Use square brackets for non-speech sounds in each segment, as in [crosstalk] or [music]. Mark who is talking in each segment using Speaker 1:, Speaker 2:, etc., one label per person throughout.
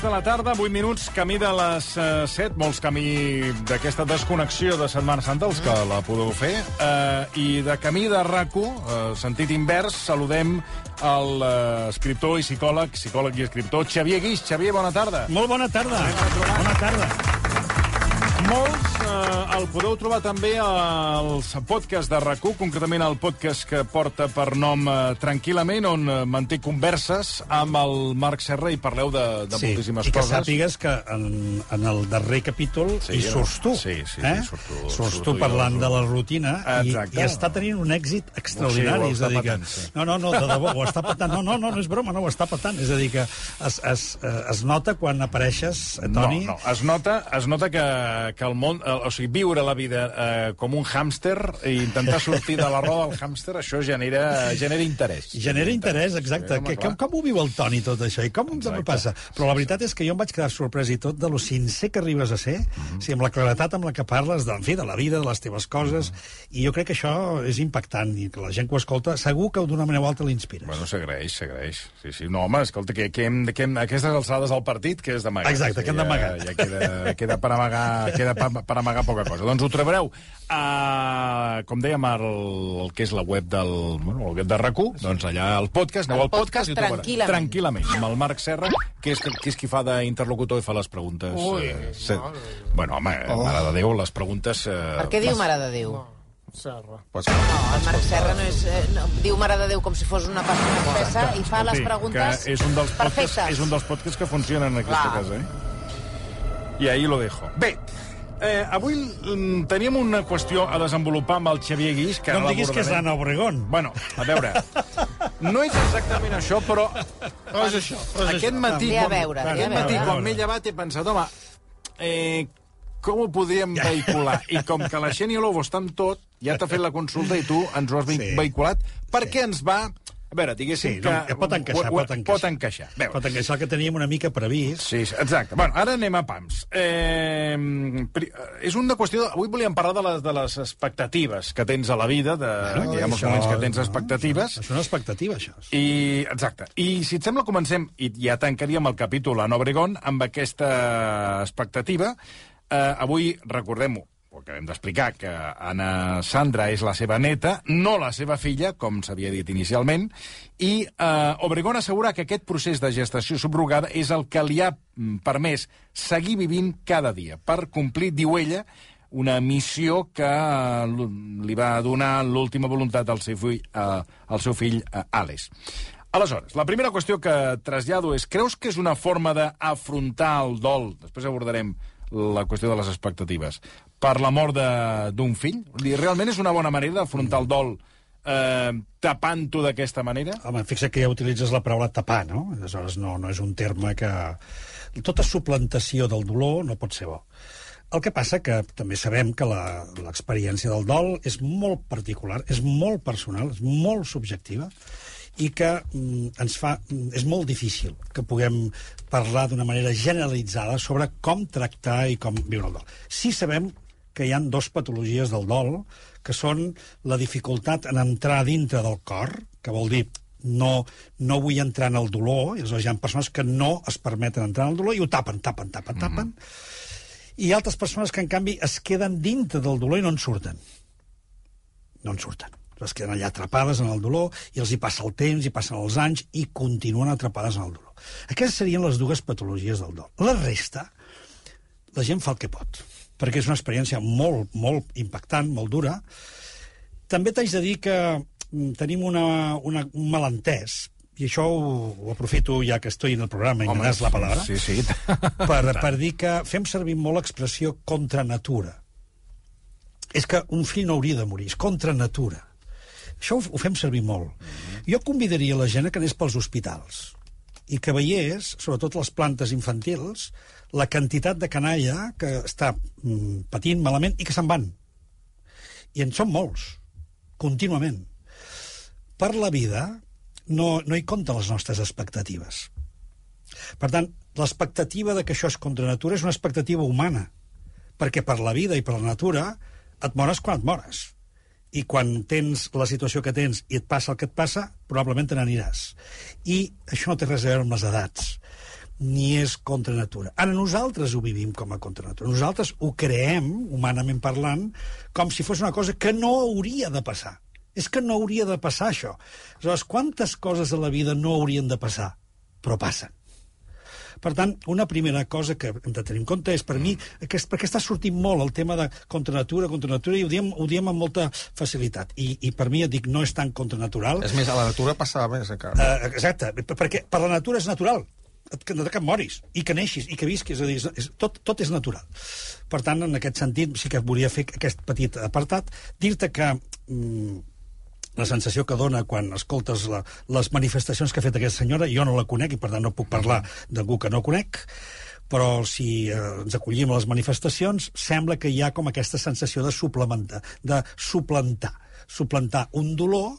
Speaker 1: 6 de la tarda, 8 minuts, camí de les uh, 7, molts camí d'aquesta desconnexió de Setmana Santa, els que la podeu fer, uh, i de camí de rac uh, sentit invers, saludem el uh, escriptor i psicòleg, psicòleg i escriptor, Xavier Guix. Xavier, bona tarda.
Speaker 2: Molt bona tarda. Bona tarda.
Speaker 1: Molts eh, el podeu trobar també als podcasts de rac concretament el podcast que porta per nom eh, Tranquil·lament, on eh, manté converses amb el Marc Serra i parleu de, de
Speaker 2: sí,
Speaker 1: moltíssimes
Speaker 2: i que
Speaker 1: coses.
Speaker 2: sàpigues que en, en el darrer capítol
Speaker 1: Sí,
Speaker 2: hi surts tu.
Speaker 1: sí, sí,
Speaker 2: eh?
Speaker 1: sí, surto-
Speaker 2: surts tu
Speaker 1: jo,
Speaker 2: parlant
Speaker 1: surto.
Speaker 2: de la rutina i,
Speaker 1: Exacte.
Speaker 2: i està tenint un èxit extraordinari.
Speaker 1: Sí,
Speaker 2: és a dir que,
Speaker 1: sí.
Speaker 2: No, no, no, de debò, ho està patant. No, no, no, no és broma, no, ho està patant. És a dir, que es, es, eh, es nota quan apareixes, Toni...
Speaker 1: No, no, es nota, es nota que, que el món... eh, O sigui, viure la vida eh, com un hàmster i intentar [laughs] sortir de la roda del hàmster, això genera, genera interès.
Speaker 2: Genera interès, exacte.
Speaker 1: Sí, home,
Speaker 2: que, com, com ho viu el Toni, tot això? I com
Speaker 1: Exacte.
Speaker 2: passa? Però la veritat és que jo em vaig quedar sorprès i tot de lo sincer que arribes a ser,
Speaker 1: Mhm.
Speaker 2: o sigui, amb la claretat amb la que parles, de, en fi, de la vida, de les teves coses,
Speaker 1: Mhm.
Speaker 2: i jo crec que això és impactant, i que la gent que ho escolta segur que d'una manera o altra l'inspires.
Speaker 1: Bueno, s'agraeix, s'agraeix. Sí, sí. No, home, escolta, que, que, hem, que hem, aquestes alçades del partit, que és d'amagar.
Speaker 2: Exacte, que hem d'amagar.
Speaker 1: Ja, ja queda, queda, per amagar, queda per, per amagar poca cosa. Doncs ho trobareu, a, com dèiem, el, el que és la web del bueno, el web de rac doncs allà al podcast, aneu
Speaker 3: El
Speaker 1: al podcast,
Speaker 3: podcast
Speaker 1: i ho trobareu.
Speaker 3: tranquil·lament.
Speaker 1: Tranquil·lament, amb el Marc Serra, que és, que és qui fa d'interlocutor i fa les preguntes.
Speaker 4: Ui,
Speaker 1: eh, se... Bueno, home, oh. mare de Déu, les preguntes... Eh,
Speaker 3: Per què diu
Speaker 1: les-
Speaker 3: Mare de Déu?
Speaker 4: Serra.
Speaker 1: Pues,
Speaker 3: No, el Marc Serra no és... Eh, no, diu Mare de Déu com si fos una pasta espessa i fa les preguntes
Speaker 1: que és un dels podcasts,
Speaker 3: perfectes.
Speaker 1: és un dels podcasts que funcionen en aquesta
Speaker 3: Clar.
Speaker 1: casa, eh? I ahí lo dejo. Bé, eh, avui mm, teníem una qüestió a desenvolupar amb el Xavier Guix, que
Speaker 2: no
Speaker 1: ara
Speaker 2: em diguis que és l'Anna Obregón.
Speaker 1: Bueno, a veure, no és exactament això, però
Speaker 4: Però és això. Però és
Speaker 1: aquest
Speaker 4: això.
Speaker 1: matí, quan,
Speaker 3: veure,
Speaker 1: aquest matí, quan m'he llevat, he pensat, home, eh, com ho podríem vehicular? I com que la Xènia Lobo està amb tot, ja t'ha fet la consulta i tu ens ho has
Speaker 2: Sí.
Speaker 1: vehiculat, perquè ens va... A veure, diguéssim
Speaker 2: Sí,
Speaker 1: que...
Speaker 2: no, pot encaixar, pot encaixar.
Speaker 1: Pot encaixar. Veure,
Speaker 2: Pot encaixar el que teníem una mica previst.
Speaker 1: Sí, sí, exacte. Bueno, ara anem a pams. Eh, és una qüestió... Avui volíem parlar de les, de les expectatives que tens a la vida, de, que hi ha molts
Speaker 2: Això-
Speaker 1: moments que tens expectatives.
Speaker 2: És una expectativa, això.
Speaker 1: I, exacte. I si et sembla, comencem, i ja tancaríem el capítol a Obregón amb aquesta expectativa. Eh, avui, recordem-ho, ho acabem d'explicar, que Anna Sandra és la seva neta, no la seva filla, com s'havia dit inicialment, i eh, Obregón assegura que aquest procés de gestació subrogada és el que li ha mm, permès seguir vivint cada dia, per complir, diu ella, una missió que eh, li va donar l'última voluntat al seu fill, eh, al seu fill eh, Àlex. Aleshores, la primera qüestió que trasllado és, creus que és una forma d'afrontar el dol, després abordarem la qüestió de les expectatives, per la mort d'un fill? Dir, realment és una bona manera d'afrontar el dol eh, tapant-ho d'aquesta manera?
Speaker 2: Home, fixa't que ja utilitzes la paraula tapar, no? Aleshores, no, no és un terme que... Tota suplantació del dolor no pot ser bo. El que passa que també sabem que l'experiència del dol és molt particular, és molt personal, és molt subjectiva, i que mm, ens fa... mm, és molt difícil que puguem parlar d'una manera generalitzada sobre com tractar i com viure el dol. Sí sabem que hi han dos patologies del dol, que són la dificultat en entrar dintre del cor, que vol dir no, no vull entrar en el dolor, i aleshores hi ha persones que no es permeten entrar en el dolor i ho tapen, tapen, tapen, tapen, i hi ha altres persones que, en canvi, es queden dintre del dolor i no en surten. No en surten. Es queden allà atrapades en el dolor i els hi passa el temps, i passen els anys i continuen atrapades en el dolor. Aquestes serien les dues patologies del dol. La resta, la gent fa el que pot, perquè és una experiència molt, molt impactant, molt dura. També t'haig de dir que mm, tenim una, una, un malentès, i això ho, ho aprofito ja que estoy en el programa i me das la paraula,
Speaker 1: Sí, sí. [laughs]
Speaker 2: per, per dir que fem servir molt l'expressió contra natura. És que un fill no hauria de morir, és contra natura. Això ho, ho fem servir molt. Jo convidaria la gent que anés pels hospitals i que veiés, sobretot les plantes infantils, la quantitat de canalla que està mm, patint malament i que se'n van. I en són molts, contínuament. Per la vida no, no hi compten les nostres expectatives. Per tant, l'expectativa de que això és contra natura és una expectativa humana, perquè per la vida i per la natura et mores quan et mores. I quan tens la situació que tens i et passa el que et passa, probablement te n'aniràs. I això no té res a veure amb les edats. Ni és contra natura. Ara nosaltres ho vivim com a contra natura. Nosaltres ho creem, humanament parlant, com si fos una cosa que no hauria de passar. És que no hauria de passar, això. Aleshores, quantes coses a la vida no haurien de passar? Però passen. Per tant, una primera cosa que hem de tenir en compte és, per mi, aquest, perquè està sortint molt el tema de contra natura, contra natura, i ho diem, ho diem amb molta facilitat. I, I per mi, et dic, no és tan contranatural.
Speaker 4: És més, a la natura passava més, encara.
Speaker 2: Uh, exacte, perquè per la natura és natural que, que et moris, i que neixis, i que visquis, és a dir, és, és, tot, tot és natural. Per tant, en aquest sentit, sí que volia fer aquest petit apartat, dir-te que mm, la sensació que dona quan escoltes la, les manifestacions que ha fet aquesta senyora, jo no la conec i per tant no puc parlar d'algú que no conec, però si eh, ens acollim a les manifestacions, sembla que hi ha com aquesta sensació de suplementar, de suplantar, suplantar un dolor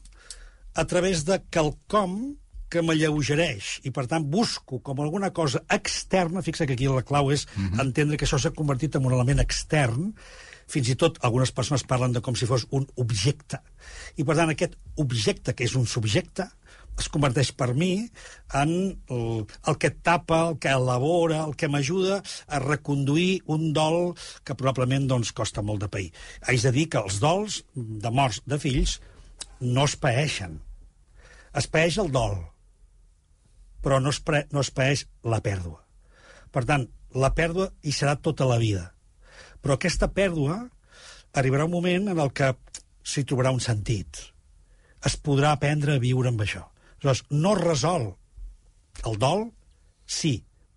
Speaker 2: a través de quelcom que m'alleugereix i, per tant, busco com alguna cosa externa, fixa que aquí la clau és uh -huh. entendre que això s'ha convertit en un element extern, fins i tot algunes persones parlen de com si fos un objecte. I, per tant, aquest objecte, que és un subjecte, es converteix per mi en el, el que tapa, el que elabora, el que m'ajuda a reconduir un dol que probablement doncs, costa molt de pair. Haig de dir que els dols de morts de fills no es paeixen. Es paeix el dol, però no es, pre, no es paeix la pèrdua. Per tant, la pèrdua hi serà tota la vida. Però aquesta pèrdua arribarà un moment en el que s'hi trobarà un sentit. Es podrà aprendre a viure amb això. Aleshores, no resol el dol, sí,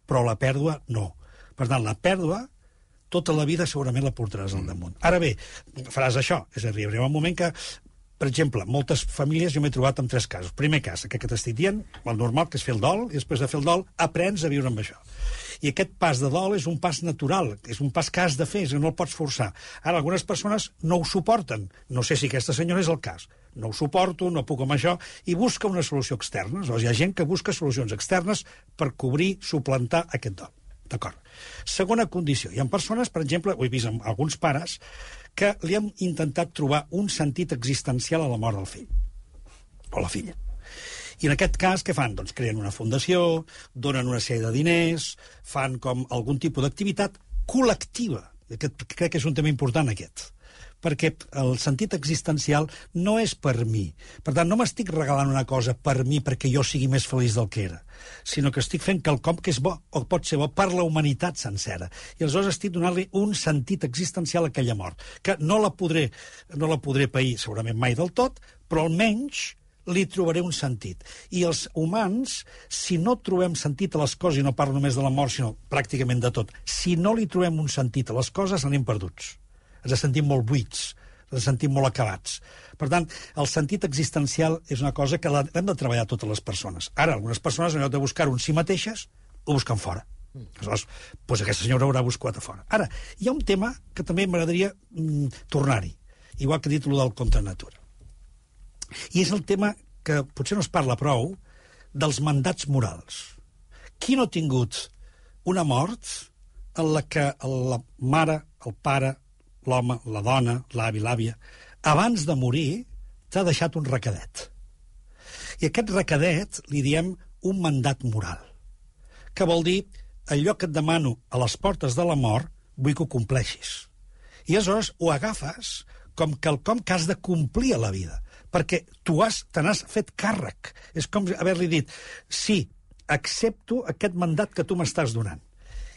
Speaker 2: però la pèrdua no. Per tant, la pèrdua tota la vida segurament la portaràs al damunt. Ara bé, faràs això, és a dir, arribarà un moment que per exemple, moltes famílies jo m'he trobat en tres casos. Primer cas, aquest que t'estic dient, el normal, que és fer el dol, i després de fer el dol aprens a viure amb això. I aquest pas de dol és un pas natural, és un pas que has de fer, és que no el pots forçar. Ara, algunes persones no ho suporten. No sé si aquesta senyora és el cas. No ho suporto, no puc amb això, i busca una solució externa. Aleshores, hi ha gent que busca solucions externes per cobrir, suplantar aquest dol. D'acord. Segona condició. Hi ha persones, per exemple, ho he vist amb alguns pares, que li han intentat trobar un sentit existencial a la mort del fill o la filla. I en aquest cas, què fan? Doncs creen una fundació, donen una sèrie de diners, fan com algun tipus d'activitat col·lectiva. Aquest, crec que és un tema important, aquest perquè el sentit existencial no és per mi. Per tant, no m'estic regalant una cosa per mi perquè jo sigui més feliç del que era, sinó que estic fent quelcom que és bo, o pot ser bo, per la humanitat sencera. I aleshores estic donant-li un sentit existencial a aquella mort, que no la podré, no la podré pair segurament mai del tot, però almenys li trobaré un sentit. I els humans, si no trobem sentit a les coses, i no parlo només de la mort, sinó pràcticament de tot, si no li trobem un sentit a les coses, anem perduts ens sentim molt buits, ens sentim molt acabats. Per tant, el sentit existencial és una cosa que hem de treballar totes les persones. Ara, algunes persones, en lloc de buscar un si mateixes, ho busquen fora. Aleshores, doncs aquesta senyora haurà buscat a fora. Ara, hi ha un tema que també m'agradaria mm, tornar-hi, igual que he dit del contra natura. I és el tema que potser no es parla prou dels mandats morals. Qui no ha tingut una mort en la que la mare, el pare, l'home, la dona, l'avi, l'àvia, abans de morir t'ha deixat un recadet. I aquest recadet li diem un mandat moral, que vol dir allò que et demano a les portes de la mort vull que ho compleixis. I aleshores ho agafes com quelcom que has de complir a la vida, perquè tu has, te n'has fet càrrec. És com haver-li dit, sí, accepto aquest mandat que tu m'estàs donant.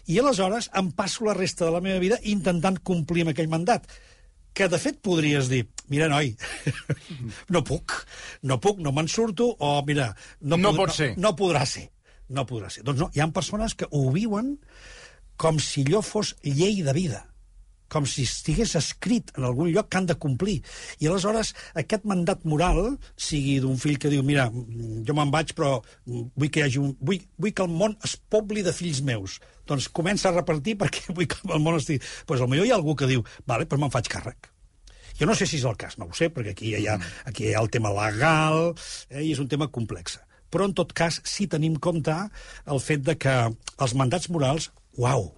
Speaker 2: I aleshores em passo la resta de la meva vida intentant complir amb aquell mandat que de fet podries dir, mira, noi, [laughs] no puc, no puc, no me'n surto, o mira...
Speaker 1: No, no pot ser.
Speaker 2: No, no podrà ser, no podrà ser. Doncs no, hi ha persones que ho viuen com si allò fos llei de vida com si estigués escrit en algun lloc que han de complir. I aleshores aquest mandat moral, sigui d'un fill que diu mira, jo me'n vaig però vull que hi hagi un... Vull, vull que el món es pobli de fills meus. Doncs comença a repartir perquè [laughs] vull que el món estigui... Doncs pues potser hi ha algú que diu, vale, però me'n faig càrrec. Jo no sé si és el cas, no ho sé, perquè aquí hi ha, aquí hi ha el tema legal eh, i és un tema complex. Però, en tot cas, sí tenim en compte el fet de que els mandats morals, uau,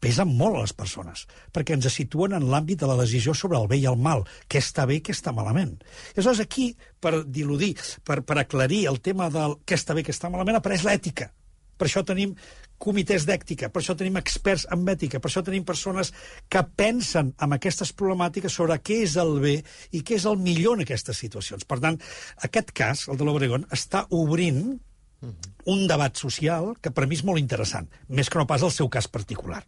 Speaker 2: pesen molt a les persones, perquè ens situen en l'àmbit de la decisió sobre el bé i el mal, què està bé i què està malament. I aleshores aquí, per diludir, per, per aclarir el tema del què està bé i què està malament, apareix l'ètica. Per això tenim comitès d'ètica, per això tenim experts en ètica, per això tenim persones que pensen en aquestes problemàtiques sobre què és el bé i què és el millor en aquestes situacions. Per tant, aquest cas, el de l'Obregón, està obrint un debat social que per mi és molt interessant, més que no pas el seu cas particular.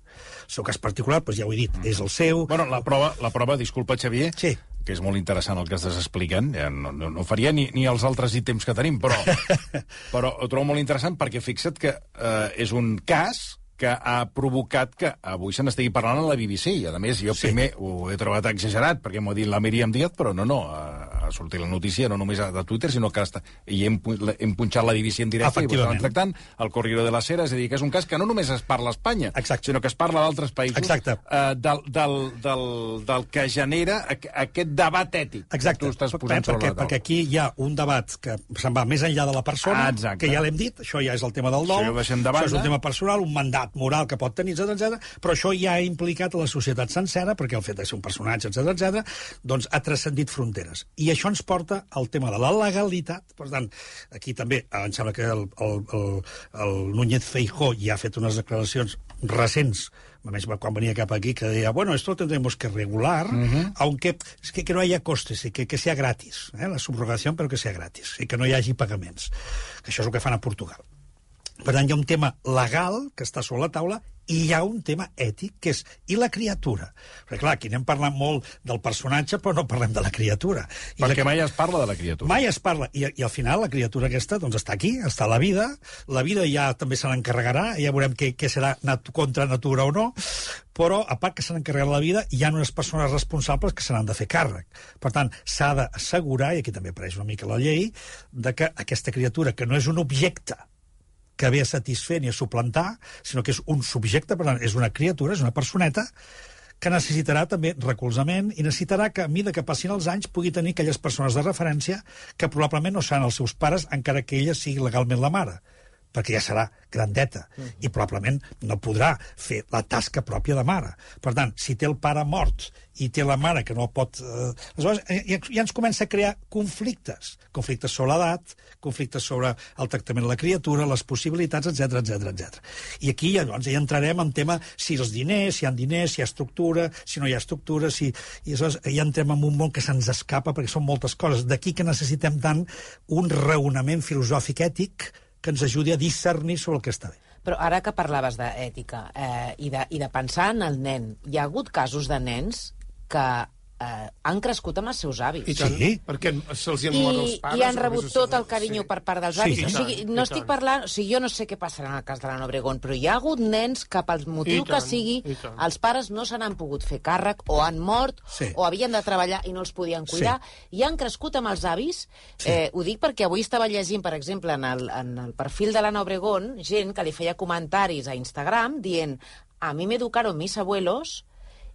Speaker 2: El seu cas particular, doncs ja ho he dit, és el seu...
Speaker 1: Bueno, la prova, la prova disculpa, Xavier,
Speaker 2: Sí.
Speaker 1: Que és molt interessant el que estàs explicant, ja no, no, no faria ni, ni els altres ítems que tenim, però, [laughs] però ho trobo molt interessant perquè fixa't que eh, és un cas que ha provocat que avui se n'estigui parlant a la BBC. I, a més, jo sí. primer ho he trobat exagerat, perquè m'ho ha dit la Míriam Díaz, però no, no, ha, ha sortit la notícia no només de Twitter, sinó que està, i hem, hem punxat la BBC en directe i ho estàvem tractant, el Correo de la Sera, és a dir, que és un cas que no només es parla a Espanya,
Speaker 2: Exacte.
Speaker 1: sinó que es parla d'altres països,
Speaker 2: Exacte.
Speaker 1: eh, del, del, del, del que genera aqu aquest debat ètic
Speaker 2: Exacte,
Speaker 1: que tu estàs
Speaker 2: Per-
Speaker 1: posant
Speaker 2: perquè, perquè aquí hi ha un debat que se'n va més enllà de la persona,
Speaker 1: Ah, exacte.
Speaker 2: que ja l'hem dit, això ja és el tema del dol,
Speaker 1: Això ja de
Speaker 2: això és un tema personal, un mandat moral que pot tenir, etc etc. però això ja ha implicat a la societat sencera, perquè el fet de ser un personatge, etc etc, doncs ha transcendit fronteres. I això ens porta al tema de la legalitat. Per tant, aquí també eh, em sembla que el, el, el, el Núñez Feijó ja ha fet unes declaracions recents a més, quan venia cap aquí, que deia, bueno, esto lo tendremos que regular, aunque es que, que no haya costes, y que, que sea gratis, eh, la subrogació, però que sea gratis, i que no hi hagi pagaments. Que això és el que fan a Portugal. Per tant, hi ha un tema legal que està sobre la taula i hi ha un tema ètic, que és i la criatura. Perquè, clar, aquí anem parlant molt del personatge, però no parlem de la criatura. I
Speaker 1: Perquè
Speaker 2: la...
Speaker 1: mai es parla de la criatura.
Speaker 2: Mai es parla, I, i al final la criatura aquesta doncs, està aquí, està a la vida, la vida ja també se n'encarregarà, ja veurem què, què serà nat contra natura o no, però a part que se n'encarregarà la vida, hi ha unes persones responsables que se n'han de fer càrrec. Per tant, s'ha d'assegurar, i aquí també apareix una mica la llei, de que aquesta criatura, que no és un objecte que ve a satisfer ni a suplantar, sinó que és un subjecte, per tant, és una criatura, és una personeta, que necessitarà també recolzament i necessitarà que, a mida que passin els anys, pugui tenir aquelles persones de referència que probablement no seran els seus pares, encara que ella sigui legalment la mare perquè ja serà grandeta i probablement no podrà fer la tasca pròpia de mare. Per tant, si té el pare mort i té la mare que no pot... Eh, aleshores, eh, ja, ja ens comença a crear conflictes. Conflictes sobre l'edat, conflictes sobre el tractament de la criatura, les possibilitats, etc etc etc. I aquí ja, doncs, ja entrarem en tema si els diners, si hi ha diners, si hi ha estructura, si no hi ha estructura, si... i aleshores ja entrem en un món que se'ns escapa perquè són moltes coses. D'aquí que necessitem tant un raonament filosòfic ètic que ens ajudi a discernir sobre el que està bé.
Speaker 3: Però ara que parlaves d'ètica eh, i, de, i de pensar en el nen, hi ha hagut casos de nens que eh, han crescut amb els seus avis.
Speaker 4: I tant,
Speaker 2: Sí.
Speaker 4: perquè se'ls hi han mort els pares.
Speaker 3: i han rebut tot el carinyo
Speaker 4: Sí.
Speaker 3: per part dels
Speaker 2: Sí,
Speaker 3: avis.
Speaker 2: i
Speaker 3: o sigui,
Speaker 4: tant,
Speaker 3: no estic parlant... O sigui, jo no sé què passarà en el cas de l'Anna Obregón, però hi ha hagut nens que pel motiu que sigui, els pares no se n'han pogut fer càrrec, o han mort,
Speaker 2: Sí.
Speaker 3: o havien de treballar i no els podien cuidar, i han crescut amb els avis. Eh, ho dic perquè avui estava llegint, per exemple, en el, en el perfil de l'Anna Obregón, gent que li feia comentaris a Instagram dient a mi me educaron mis abuelos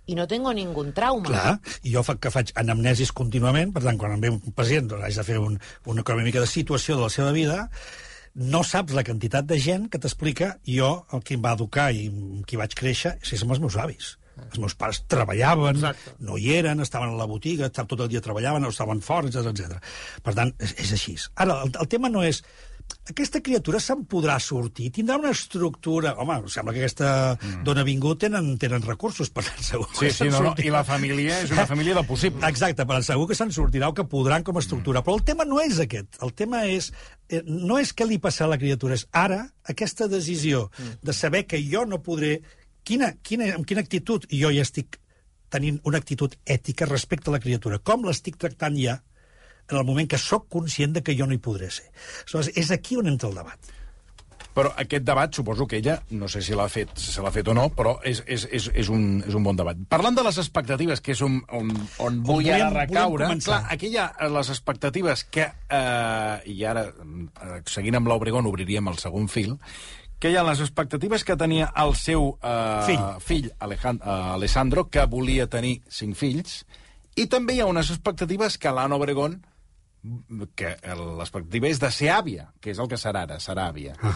Speaker 3: i no tengo ningún trauma.
Speaker 2: Clar, i jo fa, que faig anamnesis contínuament, per tant, quan em ve un pacient doncs, haig de fer un, una, una mica de situació de la seva vida, no saps la quantitat de gent que t'explica jo, el que em va educar i amb qui vaig créixer, si som els meus avis. Els meus pares treballaven,
Speaker 4: Exacte.
Speaker 2: no hi eren, estaven a la botiga, tot el dia treballaven, o estaven fora, etc etc. Per tant, és, és així. Ara, el, el tema no és aquesta criatura se'n podrà sortir? Tindrà una estructura... Home, sembla que aquesta mm. dona vingut tenen, tenen recursos, per tant, segur
Speaker 1: Sí,
Speaker 2: que
Speaker 1: sí, no, no,
Speaker 2: sortirà.
Speaker 1: i la família és una família de possible.
Speaker 2: Exacte, però segur que se'n sortirà o que podran com a estructura. Però el tema no és aquest. El tema és... Eh, no és què li passarà a la criatura, és ara aquesta decisió de saber que jo no podré... Quina, quina, amb quina actitud jo ja estic tenint una actitud ètica respecte a la criatura. Com l'estic tractant ja en el moment que sóc conscient de que jo no hi podré ser. Aleshores, és aquí on entra el debat.
Speaker 1: Però aquest debat, suposo que ella, no sé si l'ha fet, si se l'ha fet o no, però és, és, és, és, un, és un bon debat. Parlant de les expectatives, que és on, on, on vull ara recaure, clar, aquí hi ha eh, les expectatives que, eh, i ara, eh, seguint amb l'Obregón, obriríem el segon fil, que hi ha les expectatives que tenia el seu eh,
Speaker 2: Fill.
Speaker 1: fill Alejan- eh, Alessandro, que volia tenir cinc fills, i també hi ha unes expectatives que l'Anna Obregón que l'expectativa és de ser àvia, que és el que serà ara, serà àvia. Ah.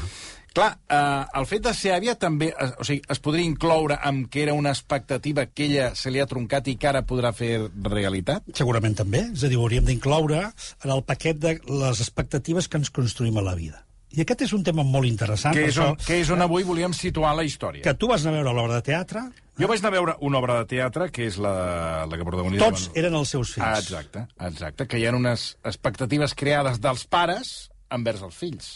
Speaker 1: Clar, eh, el fet de ser àvia també o sigui, es podria incloure amb que era una expectativa que ella se li ha troncat i que ara podrà fer realitat?
Speaker 2: Segurament també. És a dir, ho hauríem d'incloure en el paquet de les expectatives que ens construïm a la vida. I aquest és un tema molt interessant.
Speaker 1: Que és, on,
Speaker 2: això
Speaker 1: que és on avui volíem situar la història.
Speaker 2: que tu vas anar a veure l'obra de teatre,
Speaker 1: Jo vaig anar a veure una obra de teatre, que és la, la que protagonitza...
Speaker 2: tots eren els seus fills.
Speaker 1: Ah, exacte, exacte, que hi ha unes expectatives creades dels pares envers els fills.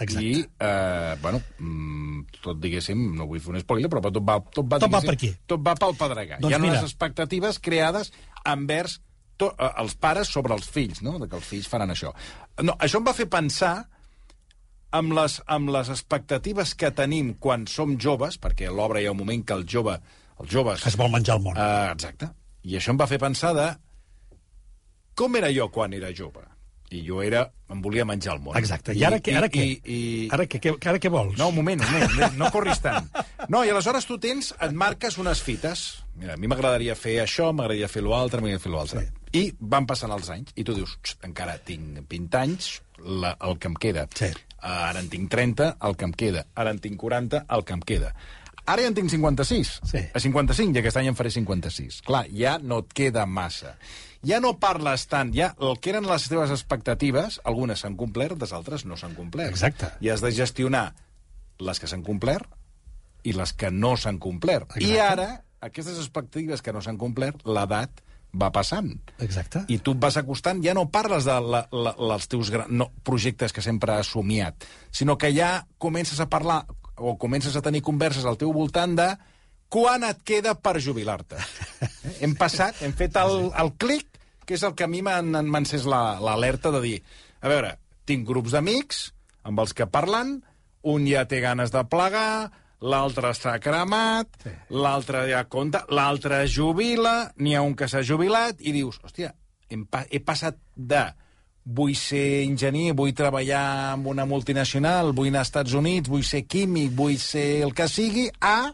Speaker 2: Exacte.
Speaker 1: I, eh, bueno, mm, tot, diguéssim, no vull fer un spoiler, però tot va, tot va,
Speaker 2: Tot va per aquí.
Speaker 1: Tot va pel pedregar.
Speaker 2: Doncs
Speaker 1: hi ha
Speaker 2: mira.
Speaker 1: unes expectatives creades envers to, eh, els pares sobre els fills, no?, de que els fills faran això. No, això em va fer pensar amb les, amb les expectatives que tenim quan som joves, perquè a l'obra hi ha un moment que el jove, els joves...
Speaker 2: Es vol menjar el món.
Speaker 1: Uh, exacte. I això em va fer pensar de com era jo quan era jove. I jo era... em volia menjar el món.
Speaker 2: Exacte. I ara què? Ara què?
Speaker 1: I, i...
Speaker 2: Ara què, què, ara què vols?
Speaker 1: No, un moment, un moment, no corris tant. No, i aleshores tu tens, et marques unes fites. Mira, a mi m'agradaria fer això, m'agradaria fer l'altre, m'agradaria fer l'altre.
Speaker 2: Sí.
Speaker 1: I van passant els anys, i tu dius, "Xt, encara tinc 20 anys, la, el que em queda.
Speaker 2: Sí.
Speaker 1: Ara en tinc 30, el que em queda. Ara en tinc 40, el que em queda. Ara ja en tinc 56.
Speaker 2: Sí.
Speaker 1: A 55, i aquest any en faré 56. Clar, ja no et queda massa. Ja no parles tant, ja el que eren les teves expectatives, algunes s'han complert, les altres no s'han complert.
Speaker 2: Exacte.
Speaker 1: I has de gestionar les que s'han complert i les que no s'han complert. I
Speaker 2: Exacte.
Speaker 1: ara, aquestes expectatives que no s'han complert, l'edat va passant.
Speaker 2: Exacte.
Speaker 1: I tu et vas acostant, ja no parles de la, la, els teus gran, no, projectes que sempre has somiat, sinó que ja comences a parlar o comences a tenir converses al teu voltant de quan et queda per jubilar-te. [laughs] Hem passat, hem fet el, el clic, que és el que a mi m'ha encès la- l'alerta de dir, a veure, tinc grups d'amics amb els que parlen, un ja té ganes de plegar, l'altre està cremat, sí. l'altre ja compta, l'altre jubila, n'hi ha un que s'ha jubilat, i dius, hòstia, hem, pa he passat de vull ser enginyer, vull treballar en una multinacional, vull anar als Estats Units, vull ser químic, vull ser el que sigui, a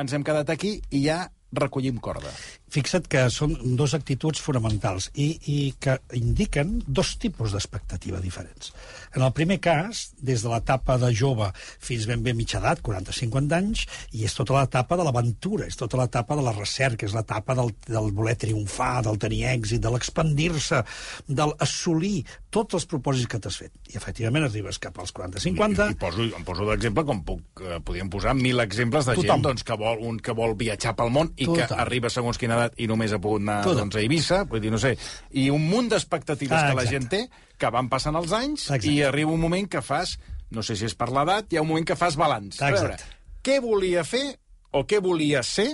Speaker 1: ens hem quedat aquí i ja recollim corda.
Speaker 2: Fixa't que són dos actituds fonamentals i, i que indiquen dos tipus d'expectativa diferents. En el primer cas, des de l'etapa de jove fins ben bé mitja edat, 40-50 anys, i és tota l'etapa de l'aventura, és tota l'etapa de la recerca, és l'etapa del, del voler triomfar, del tenir èxit, de l'expandir-se, del assolir tots els propòsits que t'has fet. I efectivament arribes cap als 40-50...
Speaker 1: I, i poso, em poso d'exemple, com puc, eh, podríem posar mil exemples de
Speaker 2: Tothom.
Speaker 1: gent doncs, que vol, un que vol viatjar pel món i que
Speaker 2: Tothom.
Speaker 1: arriba segons quina edat i només ha pogut anar doncs, a Eivissa, vull dir, no sé, i un munt d'expectatives
Speaker 2: Ah,
Speaker 1: que la
Speaker 2: exacte.
Speaker 1: gent té, que van passant els anys,
Speaker 2: Exacte.
Speaker 1: i arriba un moment que fas, no sé si és per l'edat, hi ha un moment que fas balanç. A veure,
Speaker 2: Exacte.
Speaker 1: què volia fer o què volia ser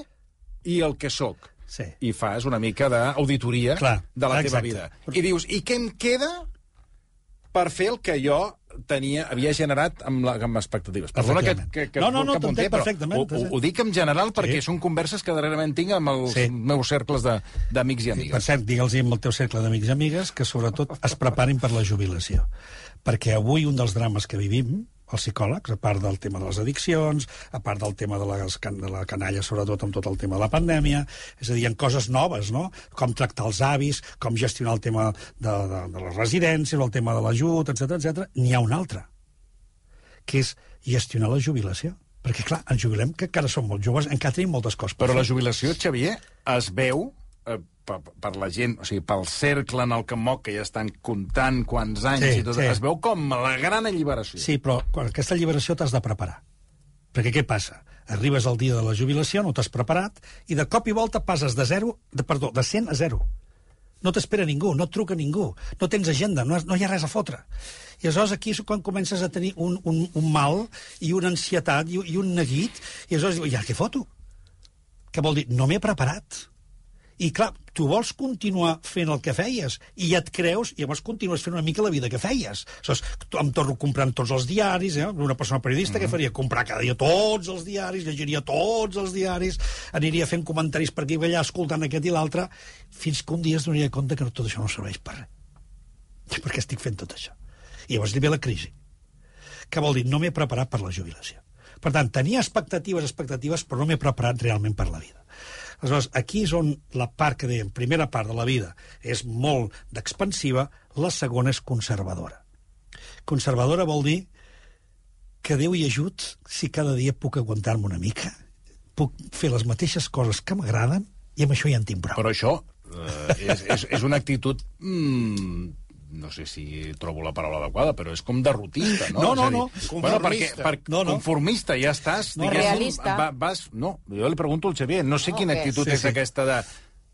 Speaker 1: i el que sóc.
Speaker 2: Sí.
Speaker 1: I fas una mica d'auditoria de la teva
Speaker 2: exacte.
Speaker 1: vida. I dius, i què em queda per fer el que jo tenia, havia generat amb, la, amb expectatives. Perdona que, que, que,
Speaker 2: No, no, no, t'entenc perfectament,
Speaker 1: Ho, ho, ho dic en general perquè
Speaker 2: Sí.
Speaker 1: són converses que darrerament tinc amb els
Speaker 2: Sí.
Speaker 1: meus cercles de- d'amics i
Speaker 2: Per
Speaker 1: amigues.
Speaker 2: cert, digue'ls amb el teu cercle d'amics i amigues que sobretot es preparin per la jubilació. Perquè avui un dels drames que vivim, els psicòlegs, a part del tema de les addiccions, a part del tema de, les, de la canalla, sobretot amb tot el tema de la pandèmia, és a dir, ha coses noves, no? Com tractar els avis, com gestionar el tema de, de, de les residències, el tema de l'ajut, etc etc. N'hi ha un altre, que és gestionar la jubilació. Perquè, clar, ens jubilem, que encara som molt joves, encara tenim moltes coses per
Speaker 1: Però la jubilació, Xavier, es veu eh, per, per la gent, o sigui, pel cercle en el que moc, que ja estan comptant quants anys
Speaker 2: Sí,
Speaker 1: i tot,
Speaker 2: sí.
Speaker 1: es veu com la gran alliberació.
Speaker 2: Sí, però aquesta alliberació t'has de preparar. Perquè què passa? Arribes al dia de la jubilació, no t'has preparat, i de cop i volta passes de 0, de, perdó, de 100 a 0. No t'espera ningú, no et truca ningú, no tens agenda, no, has- no hi ha res a fotre. I aleshores aquí és quan comences a tenir un, un, un mal i una ansietat i, i un neguit, i aleshores dius, ja què foto? Què vol dir? No m'he preparat. I clar, tu vols continuar fent el que feies i ja et creus, i llavors continues fent una mica la vida que feies. Aleshores, tu- em torno comprant tots els diaris, eh? una persona periodista mm -hmm. que faria comprar cada dia tots els diaris, llegiria tots els diaris, aniria fent comentaris per aquí i per allà, escoltant aquest i l'altre, fins que un dia es donaria compte que tot això no serveix per res. [laughs] Perquè estic fent tot això. I llavors li ve la crisi. Què vol dir? No m'he preparat per la jubilació. Per tant, tenia expectatives, expectatives, però no m'he preparat realment per la vida. Aleshores, aquí és on la part que dèiem, primera part de la vida, és molt d'expansiva, la segona és conservadora. Conservadora vol dir que Déu hi ajut si cada dia puc aguantar-me una mica, puc fer les mateixes coses que m'agraden i amb això ja en tinc prou.
Speaker 1: Però això eh, és, és, és una actitud mm, no sé si trobo la paraula adequada, però és com derrotista, no?
Speaker 2: No, no,
Speaker 1: dir,
Speaker 2: no,
Speaker 1: Bueno, perquè,
Speaker 2: conformista.
Speaker 1: per,
Speaker 2: No, no.
Speaker 1: Conformista, ja estàs.
Speaker 3: No, realista.
Speaker 1: Va, vas, no, jo li pregunto al Xavier, no sé
Speaker 3: No,
Speaker 1: quina actitud
Speaker 2: Sí,
Speaker 1: és
Speaker 2: sí.
Speaker 1: aquesta de...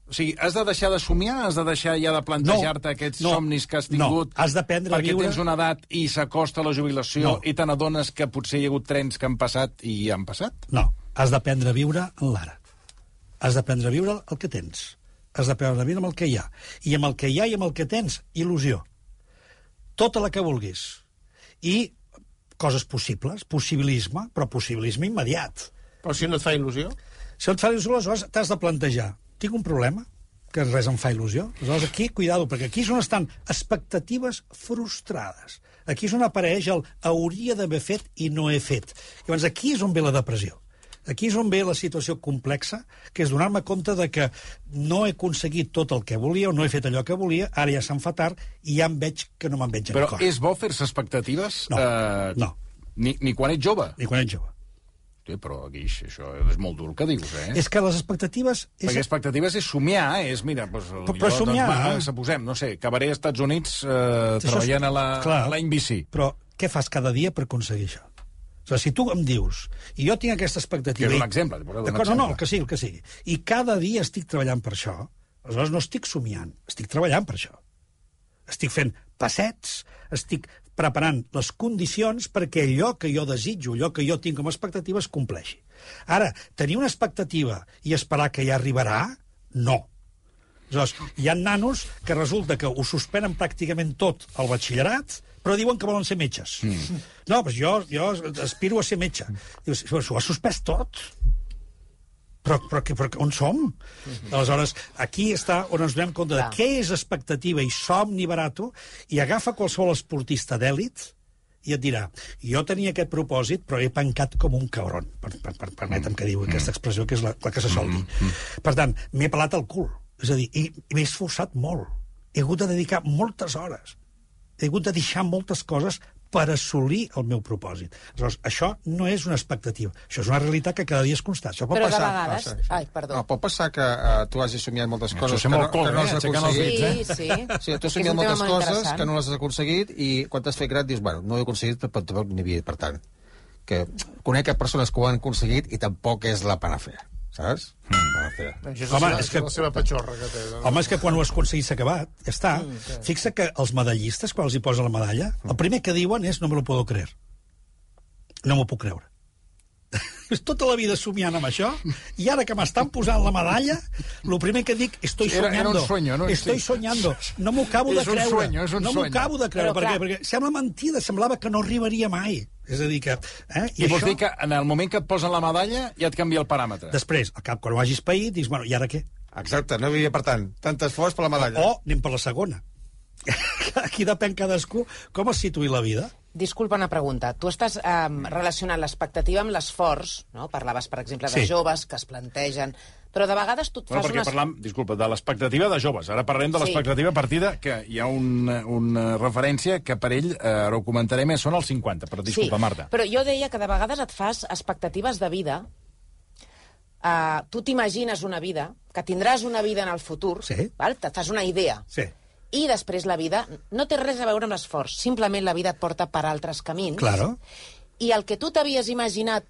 Speaker 1: O sigui, has de deixar de somiar? Has de deixar ja de plantejar-te
Speaker 2: No,
Speaker 1: aquests
Speaker 2: no,
Speaker 1: somnis que has
Speaker 2: no.
Speaker 1: tingut?
Speaker 2: Has d'aprendre a
Speaker 1: perquè
Speaker 2: viure-
Speaker 1: tens una edat i s'acosta la jubilació
Speaker 2: No.
Speaker 1: i te n'adones que potser hi ha hagut trens que han passat i han passat?
Speaker 2: No, has d'aprendre a viure en l'ara. Has d'aprendre a viure el que tens. Has d'aprendre a viure amb el que hi ha. I amb el que hi ha i amb el que tens, il·lusió. Tota la que vulguis. I coses possibles, possibilisme, però possibilisme immediat.
Speaker 4: Però si no et fa il·lusió...
Speaker 2: Si et fa il·lusió, aleshores t'has de plantejar. Tinc un problema? que res em fa il·lusió. Aleshores, aquí, cuidado, perquè aquí és on estan expectatives frustrades. Aquí és on apareix el hauria d'haver fet i no he fet. Llavors, aquí és on ve la depressió. Aquí és on ve la situació complexa, que és donar-me compte de que no he aconseguit tot el que volia o no he fet allò que volia, ara ja se'm fa tard i ja em veig que no me'n veig
Speaker 1: Però
Speaker 2: d'acord.
Speaker 1: és bo fer-se expectatives?
Speaker 2: No,
Speaker 1: eh,
Speaker 2: no.
Speaker 1: Ni, ni quan ets jove?
Speaker 2: I quan ets jove.
Speaker 1: Sí, però, Guix, això és molt dur que dius, eh?
Speaker 2: És que les expectatives... És...
Speaker 1: Perquè expectatives és somiar, eh? és, mira, doncs,
Speaker 2: Però- però somiar,
Speaker 1: doncs, va,
Speaker 2: eh?
Speaker 1: suposem, no sé, acabaré als Estats Units eh,
Speaker 2: Això és-
Speaker 1: treballant a la,
Speaker 2: clar.
Speaker 1: a la NBC.
Speaker 2: Però què fas cada dia per aconseguir això? O sigui, si tu em dius, i jo tinc aquesta expectativa...
Speaker 1: Que és un exemple,
Speaker 2: D'acord, no, no, el que sigui, el que sigui. I cada dia estic treballant per això, aleshores no estic somiant, estic treballant per això. Estic fent passets, estic preparant les condicions perquè allò que jo desitjo, allò que jo tinc com a expectativa es compleixi. Ara, tenir una expectativa i esperar que ja arribarà, no. Aleshores, hi ha nanos que resulta que ho suspenen pràcticament tot al batxillerat, però diuen que volen ser metges. Mm. No, doncs jo, jo aspiro a ser metge. Dius, "Però s'ho ha suspès tot? Però, però, però, on som? Mm -hmm. Aleshores, aquí està on ens donem compte de
Speaker 3: Clar.
Speaker 2: què és expectativa i somni barato, i agafa qualsevol esportista d'èlit i et dirà, jo tenia aquest propòsit, però he pencat com un cabron. Per, per, per, permetem que digui aquesta expressió, que és la, la que se sol dir. Per tant, m'he pelat el cul. És a dir, m'he esforçat molt. He hagut de dedicar moltes hores. He hagut de deixar moltes coses per assolir el meu propòsit. Aleshores, això no és una expectativa. Això és una realitat que cada dia es constata.
Speaker 4: Això pot
Speaker 3: Però de
Speaker 4: passar,
Speaker 3: vegades-
Speaker 4: passa, això.
Speaker 3: Ai, perdó.
Speaker 4: No, pot passar que uh, tu hagis somiat moltes coses que,
Speaker 1: molt
Speaker 4: no,
Speaker 1: col,
Speaker 4: que no
Speaker 1: eh,
Speaker 4: has
Speaker 1: els
Speaker 4: aconseguit.
Speaker 3: Sí, sí.
Speaker 4: Sí, tu has
Speaker 3: És
Speaker 4: somiat moltes
Speaker 3: molt
Speaker 4: coses que no les has aconseguit i quan t'has fet gran dius, bueno, no ho he aconseguit, però tampoc n'hi havia, per tant. Que conec que persones que ho han aconseguit i tampoc és la panacea, saps? Mm.
Speaker 5: Això és,
Speaker 2: Home,
Speaker 5: seva,
Speaker 2: és que-
Speaker 5: la seva patxorra que té. No?
Speaker 2: Home, és que quan ho has aconseguit s'ha acabat, ja està. Mm, Fixa que els medallistes, quan els hi posen la medalla, el primer que diuen és no me lo puedo creer. No m'ho puc creure. [laughs] Tota la vida somiant amb això, i ara que m'estan posant la medalla, el primer que dic, estoy
Speaker 1: Era- era
Speaker 2: soñando.
Speaker 1: un sueño, no?
Speaker 2: Estoy
Speaker 1: Sí.
Speaker 2: soñando. No m'ho acabo de
Speaker 1: És un
Speaker 2: creure.
Speaker 1: sueño, és un
Speaker 2: no m'ho acabo de creure.
Speaker 3: Però,
Speaker 2: Per què?
Speaker 3: clar.
Speaker 2: Perquè sembla mentida, semblava que no arribaria mai. És a dir, que... Eh?
Speaker 1: I, I vols dir que en el moment que et posen la medalla ja et canvia el paràmetre.
Speaker 2: Després, al cap, quan ho hagis paït, dius, bueno, i ara què?
Speaker 4: Exacte, no havia, per tant, tant esforç per la medalla.
Speaker 2: O anem per la segona. [laughs] Aquí depèn cadascú com es situï la vida.
Speaker 3: Disculpa una pregunta. Tu estàs eh, relacionant l'expectativa amb l'esforç, no? Parlaves, per exemple, de
Speaker 2: Sí.
Speaker 3: joves que es plantegen... Però de vegades tu et
Speaker 1: Bueno,
Speaker 3: fas
Speaker 1: perquè
Speaker 3: unes...
Speaker 1: parlam, disculpa, de l'expectativa de joves. Ara parlem de
Speaker 3: Sí.
Speaker 1: l'expectativa a partir de que hi ha una, una referència que per ell, eh, ara ho comentarem, són els 50, però disculpa,
Speaker 3: sí,
Speaker 1: Marta.
Speaker 3: però jo deia que de vegades et fas expectatives de vida. Uh, tu t'imagines una vida, que tindràs una vida en el futur,
Speaker 2: Sí.
Speaker 3: val? te fas una idea.
Speaker 2: Sí.
Speaker 3: I després la vida no té res a veure amb l'esforç, simplement la vida et porta per altres camins.
Speaker 2: Claro.
Speaker 3: I el que tu t'havies imaginat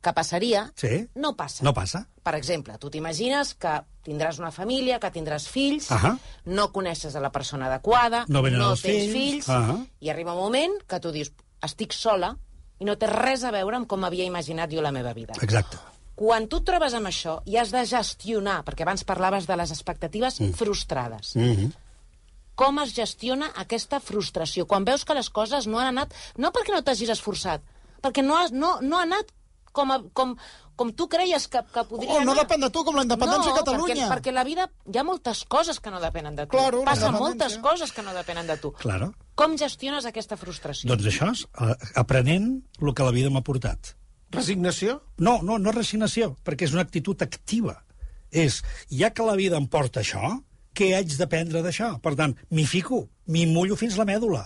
Speaker 3: que passaria,
Speaker 2: Sí.
Speaker 3: no passa.
Speaker 2: No passa.
Speaker 3: Per exemple, tu t'imagines que tindràs una família, que tindràs fills,
Speaker 2: Ahà.
Speaker 3: no coneixes a la persona adequada,
Speaker 2: No
Speaker 3: no tens
Speaker 2: fills.
Speaker 3: fills,
Speaker 2: Ahà.
Speaker 3: i arriba un moment que tu dius, estic sola, i no té res a veure amb com havia imaginat jo la meva vida.
Speaker 2: Exacte.
Speaker 3: Quan tu et trobes amb això i has de gestionar, perquè abans parlaves de les expectatives mm. frustrades, mm -hmm. Com es gestiona aquesta frustració? Quan veus que les coses no han anat... No perquè no t'hagis esforçat, perquè no, has, no, no ha anat com, a, com, com tu creies que, que podria
Speaker 5: Oh, no
Speaker 3: anar.
Speaker 5: depèn de tu, com la independència
Speaker 3: no,
Speaker 5: de Catalunya.
Speaker 3: Perquè, perquè la vida... Hi ha moltes coses que no depenen de tu.
Speaker 5: Claro, la
Speaker 3: Passen moltes coses que no depenen de tu.
Speaker 2: Claro.
Speaker 3: Com gestiones aquesta frustració?
Speaker 2: Doncs això és eh, aprenent el que la vida m'ha portat.
Speaker 5: Resignació?
Speaker 2: No, no, no resignació, perquè és una actitud activa. És, ja que la vida em porta això, què haig d'aprendre d'això? Per tant, m'hi fico, m'hi mullo fins la mèdula.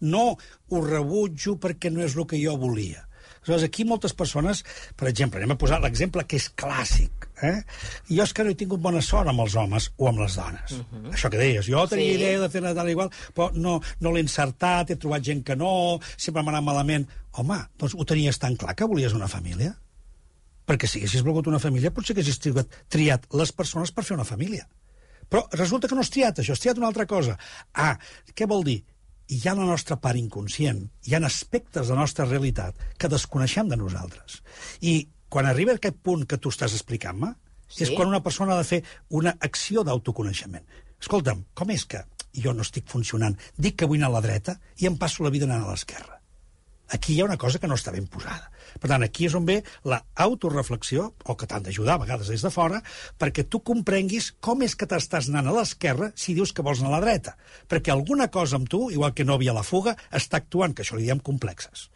Speaker 2: No ho rebutjo perquè no és el que jo volia. Aleshores, aquí moltes persones, per exemple, anem a posar l'exemple que és clàssic, eh? Jo és que no he tingut bona sort amb els homes o amb les dones. Uh -huh. Això que deies, jo tenia
Speaker 3: Sí.
Speaker 2: idea de fer-ne tal i igual, però no, no l'he encertat, he trobat gent que no, sempre m'ha anat malament. Home, doncs ho tenies tan clar que volies una família? Perquè si haguessis volgut una família, potser que haguessis triat les persones per fer una família. Però resulta que no has triat això, has triat una altra cosa. Ah, què vol dir? Hi ha la nostra part inconscient, hi ha aspectes de la nostra realitat que desconeixem de nosaltres. I quan arriba a aquest punt que tu estàs explicant-me,
Speaker 3: Sí.
Speaker 2: és quan una persona ha de fer una acció d'autoconeixement. Escolta'm, com és que jo no estic funcionant? Dic que vull anar a la dreta i em passo la vida anant a l'esquerra. Aquí hi ha una cosa que no està ben posada. Per tant, aquí és on ve la autoreflexió, o que t'han d'ajudar a vegades des de fora, perquè tu comprenguis com és que t'estàs anant a l'esquerra si dius que vols anar a la dreta. Perquè alguna cosa amb tu, igual que no havia la fuga, està actuant, que això li diem complexes.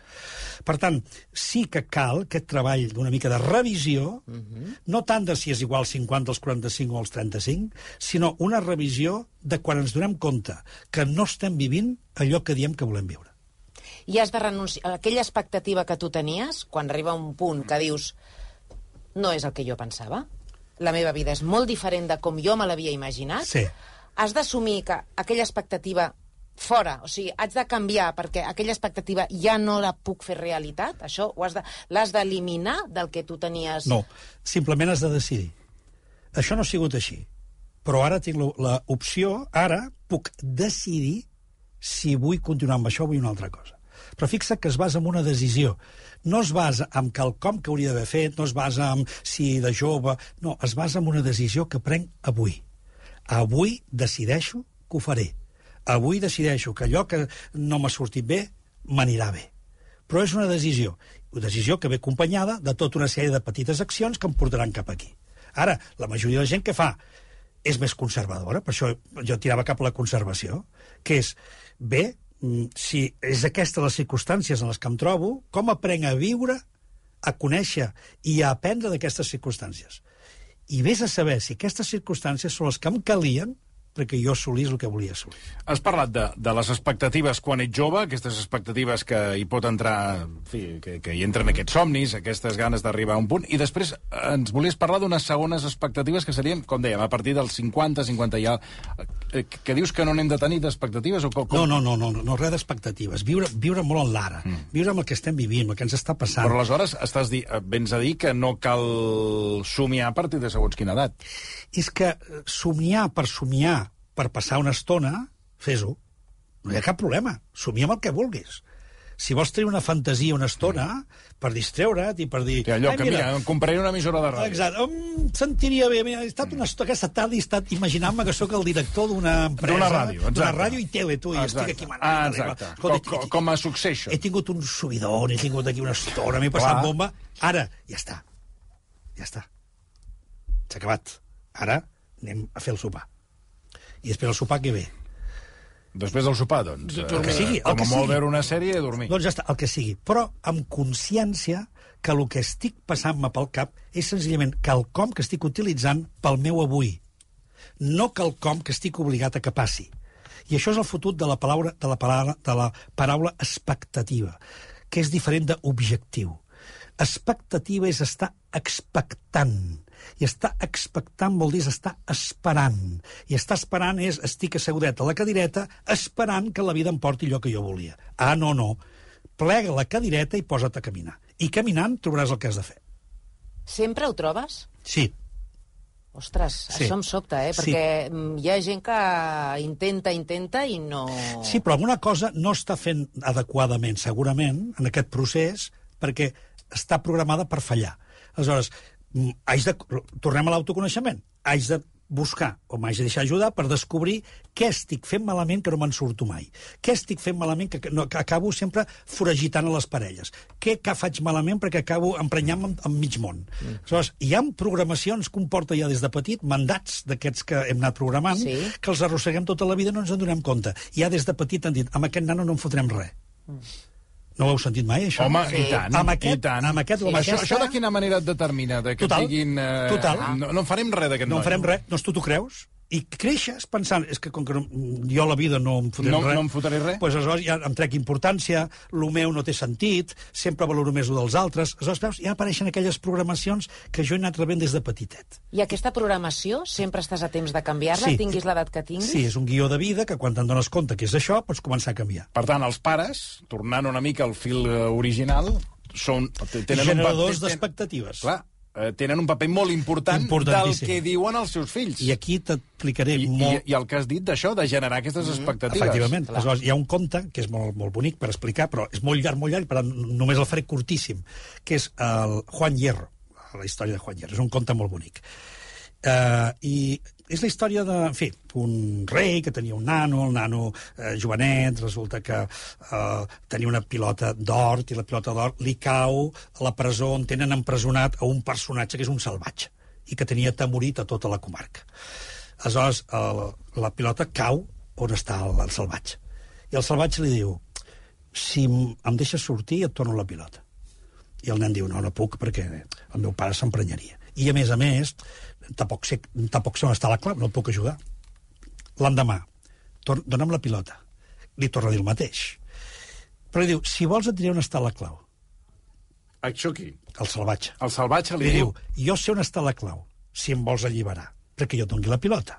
Speaker 2: Per tant, sí que cal aquest treball d'una mica de revisió, uh -huh. no tant de si és igual 50 als 45 o als 35, sinó una revisió de quan ens donem compte que no estem vivint allò que diem que volem viure.
Speaker 3: I has de renunciar a aquella expectativa que tu tenies, quan arriba un punt que dius no és el que jo pensava, la meva vida és molt diferent de com jo me l'havia imaginat,
Speaker 2: Sí.
Speaker 3: has d'assumir que aquella expectativa fora, o sigui, haig de canviar perquè aquella expectativa ja no la puc fer realitat, això ho has de, l'has d'eliminar del que tu tenies...
Speaker 2: No, simplement has de decidir. Això no ha sigut així. Però ara tinc la- l'opció, ara puc decidir si vull continuar amb això o vull una altra cosa. Però fixa't que es basa en una decisió. No es basa en quelcom que hauria d'haver fet, no es basa en si de jove... No, es basa en una decisió que prenc avui. Avui decideixo que ho faré. Avui decideixo que allò que no m'ha sortit bé m'anirà bé. Però és una decisió. Una decisió que ve acompanyada de tota una sèrie de petites accions que em portaran cap aquí. Ara, la majoria de la gent que fa és més conservadora, per això jo tirava cap a la conservació, que és, bé, si és aquesta les circumstàncies en les que em trobo, com aprenc a viure, a conèixer i a aprendre d'aquestes circumstàncies. I vés a saber si aquestes circumstàncies són les que em calien perquè jo assolís el que volia assolir.
Speaker 1: Has parlat de, de les expectatives quan ets jove, aquestes expectatives que hi pot entrar, en fi, que, que hi entren aquests somnis, aquestes ganes d'arribar a un punt, i després ens volies parlar d'unes segones expectatives que serien, com dèiem, a partir dels 50, 50 ja... Que dius que no n'hem de tenir d'expectatives? O com.
Speaker 2: No, no, no, no, no, res d'expectatives. Viure, viure molt en l'ara. Mm. Viure amb el que estem vivint, el que ens està passant.
Speaker 1: Però aleshores estàs di... vens a dir que no cal somiar a partir de segons quina edat.
Speaker 2: És que eh, somiar per somiar, per passar una estona, fes-ho. No hi ha cap problema. Somia amb el que vulguis. Si vols tenir una fantasia una estona, per distreure't i per dir...
Speaker 1: Que allò
Speaker 2: "Ai,
Speaker 1: que, mira, em compraré una emissora de ràdio.
Speaker 2: Exacte. Em sentiria bé. Mira, he estat una estona, aquesta tarda he estat imaginant-me que sóc el director d'una empresa...
Speaker 1: D'una ràdio, exacte.
Speaker 2: D'una ràdio i tele, tu, i
Speaker 1: Exacte.
Speaker 2: estic aquí manant.
Speaker 1: Ah, exacte.
Speaker 2: Escolta,
Speaker 1: Com- com- com a Succession.
Speaker 2: He tingut un subidon, he tingut aquí una estona, m'he passat
Speaker 1: Clar.
Speaker 2: bomba. Ara, ja està. Ja està. S'ha acabat. Ara anem a fer el sopar. I després el sopar què ve?
Speaker 1: Després del sopar, doncs,
Speaker 2: El que sigui, el
Speaker 1: com
Speaker 2: que
Speaker 1: a molt
Speaker 2: sigui.
Speaker 1: veure una sèrie i dormir.
Speaker 2: Doncs ja està, el que sigui. Però amb consciència que el que estic passant-me pel cap és senzillament quelcom que estic utilitzant pel meu avui, no quelcom que estic obligat a que passi. I això és el fotut de la paraula, de la paraula, de la paraula expectativa, que és diferent d'objectiu. Expectativa és estar expectant. I estar expectant vol dir estar esperant. I estar esperant és estic assegudet a la cadireta esperant que la vida em porti allò que jo volia. Ah, no, no. Plega la cadireta i posa't a caminar. I caminant trobaràs el que has de fer.
Speaker 3: Sempre ho trobes?
Speaker 2: Sí,
Speaker 3: Ostres,
Speaker 2: Sí.
Speaker 3: això em sobta, eh?
Speaker 2: Sí.
Speaker 3: Perquè mm, hi ha gent que intenta, intenta i no...
Speaker 2: Sí, però alguna cosa no està fent adequadament, segurament, en aquest procés, perquè està programada per fallar. Aleshores, haig de, tornem a l'autoconeixement. Haig de buscar, o m'haig de deixar ajudar, per descobrir què estic fent malament que no me'n surto mai. Què estic fent malament que, no, que acabo sempre foragitant a les parelles. Què que faig malament perquè acabo emprenyant-me amb, amb mig món. Mm. Aleshores, hi ha programacions que un porta ja des de petit, mandats d'aquests que hem anat programant,
Speaker 3: Sí.
Speaker 2: que els arrosseguem tota la vida i no ens en donem compte. Ja des de petit han dit, amb aquest nano no en fotrem res. No ho heu sentit mai, això?
Speaker 1: Home,
Speaker 3: Sí.
Speaker 1: i tant,
Speaker 2: Amb aquest-
Speaker 1: i tant.
Speaker 2: amb aquest o amb
Speaker 1: això, això de quina manera et determina? De que
Speaker 2: Total,
Speaker 1: diguin... Eh,
Speaker 2: total.
Speaker 1: No, no en farem res d'aquest
Speaker 2: No en
Speaker 1: noi.
Speaker 2: farem res, doncs tu t'ho creus, i creixes pensant, és que com que no, jo a la vida no em fotré
Speaker 1: No-
Speaker 2: res,
Speaker 1: no em fotré res.
Speaker 2: Pues aleshores ja em trec importància, el meu no té sentit, sempre valoro més el dels altres. Aleshores, veus, ja apareixen aquelles programacions que jo he anat rebent des de petitet.
Speaker 3: I aquesta programació, sempre estàs a temps de canviar-la,
Speaker 2: Sí.
Speaker 3: tinguis l'edat que tinguis?
Speaker 2: Sí, és un guió de vida que quan te'n dones compte que és això, pots començar a canviar.
Speaker 1: Per tant, els pares, tornant una mica al fil eh, original, són, tenen
Speaker 2: Generadors
Speaker 1: un
Speaker 2: d'expectatives.
Speaker 1: Clar, tenen un paper molt important del que diuen els seus fills.
Speaker 2: I aquí t'explicaré
Speaker 1: I, i,
Speaker 2: molt...
Speaker 1: I el que has dit d'això, de generar aquestes expectatives.
Speaker 2: Efectivament. Aleshores, hi ha un conte que és molt, molt bonic per explicar, però és molt llarg, molt llarg, però només el faré curtíssim, que és el Juan Hierro, la història de Juan Hierro. És un conte molt bonic. Uh, I és la història de, en fi, un rei que tenia un nano, el nano eh, jovenet, resulta que eh, tenia una pilota d'or, i la pilota d'or li cau a la presó on tenen empresonat a un personatge que és un salvatge i que tenia temorit a tota la comarca. Aleshores, el, la pilota cau on està el, el salvatge. I el salvatge li diu, si em deixes sortir, et torno la pilota. I el nen diu, no, no puc, perquè el meu pare s'emprenyaria. I, a més a més, tampoc sé, tampoc sé on està la clau, no el puc ajudar. L'endemà, dona'm la pilota. Li torna a dir el mateix. Però li diu, si vols et diré on està la clau.
Speaker 1: Això qui?
Speaker 2: El salvatge.
Speaker 1: El salvatge li,
Speaker 2: Li diu, jo sé on està la clau, si em vols alliberar, perquè jo et doni la pilota.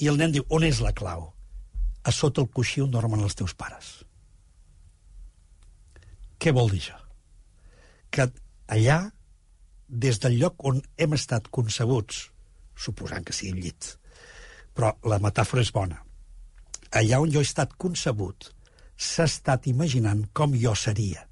Speaker 2: I el nen diu, on és la clau? A sota el coixí on dormen els teus pares. Què vol dir això? Que allà, des del lloc on hem estat concebuts, suposant que sigui el llit, però la metàfora és bona, allà on jo he estat concebut, s'ha estat imaginant com jo seria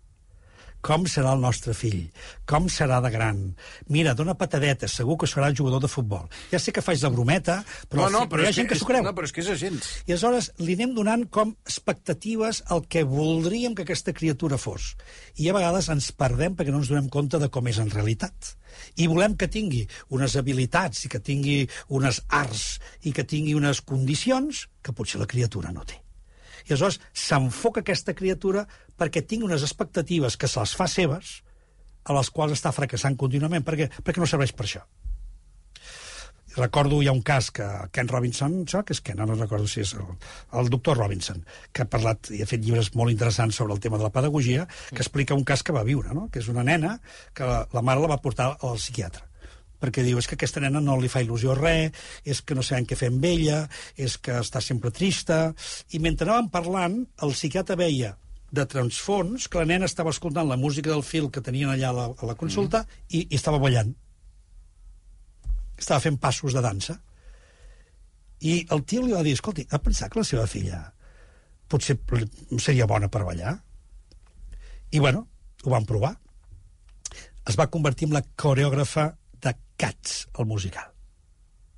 Speaker 2: com serà el nostre fill, com serà de gran. Mira, dona patadeta, segur que serà jugador de futbol. Ja sé que faig de brometa, però,
Speaker 1: no, no,
Speaker 2: però hi ha gent que
Speaker 1: és-
Speaker 2: s'ho creu.
Speaker 1: No, però és que és agents.
Speaker 2: I aleshores li anem donant com expectatives al que voldríem que aquesta criatura fos. I a vegades ens perdem perquè no ens donem compte de com és en realitat. I volem que tingui unes habilitats i que tingui unes arts i que tingui unes condicions que potser la criatura no té. I aleshores s'enfoca aquesta criatura perquè tingui unes expectatives que se les fa seves, a les quals està fracassant contínuament, perquè, perquè no serveix per això. Recordo, hi ha un cas que Ken Robinson, això que és Ken, no recordo si és el, el doctor Robinson, que ha parlat i ha fet llibres molt interessants sobre el tema de la pedagogia, que explica un cas que va viure, no? que és una nena que la, la mare la va portar al psiquiatre perquè diu, és que aquesta nena no li fa il·lusió res, és que no sabem què fer amb ella, és que està sempre trista... I mentre anàvem parlant, el psiquiatre veia de transfons que la nena estava escoltant la música del fil que tenien allà a la, a la consulta mm. i, i estava ballant. Estava fent passos de dansa. I el tio li va dir, escolti, ha pensat que la seva filla potser seria bona per ballar? I, bueno, ho van provar. Es va convertir en la coreògrafa Cats, el musical,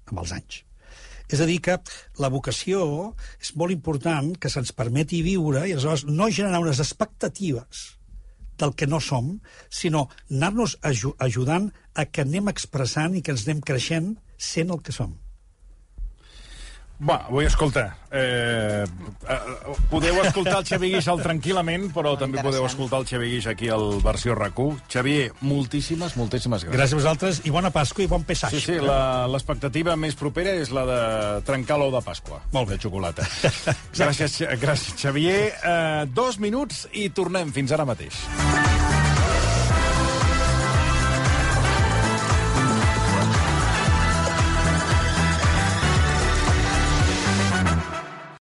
Speaker 2: amb els anys. És a dir, que la vocació és molt important que se'ns permeti viure i aleshores no generar unes expectatives del que no som, sinó anar-nos aju ajudant a que anem expressant i que ens anem creixent sent el que som.
Speaker 1: Va, avui, escolta, eh, eh, podeu escoltar el Xavier Guix al tranquil·lament, però
Speaker 3: Molt
Speaker 1: també podeu escoltar el Xavier Guix aquí al versió RAC1. Xavier, moltíssimes, moltíssimes gràcies.
Speaker 2: Gràcies a vosaltres i bona Pasqua i bon Pessach.
Speaker 1: Sí, sí, la- l'expectativa més propera és la de trencar l'ou de Pasqua.
Speaker 2: Molt bé.
Speaker 1: De xocolata. gràcies, gràcies, Xavier. Eh, dos minuts i tornem fins ara mateix.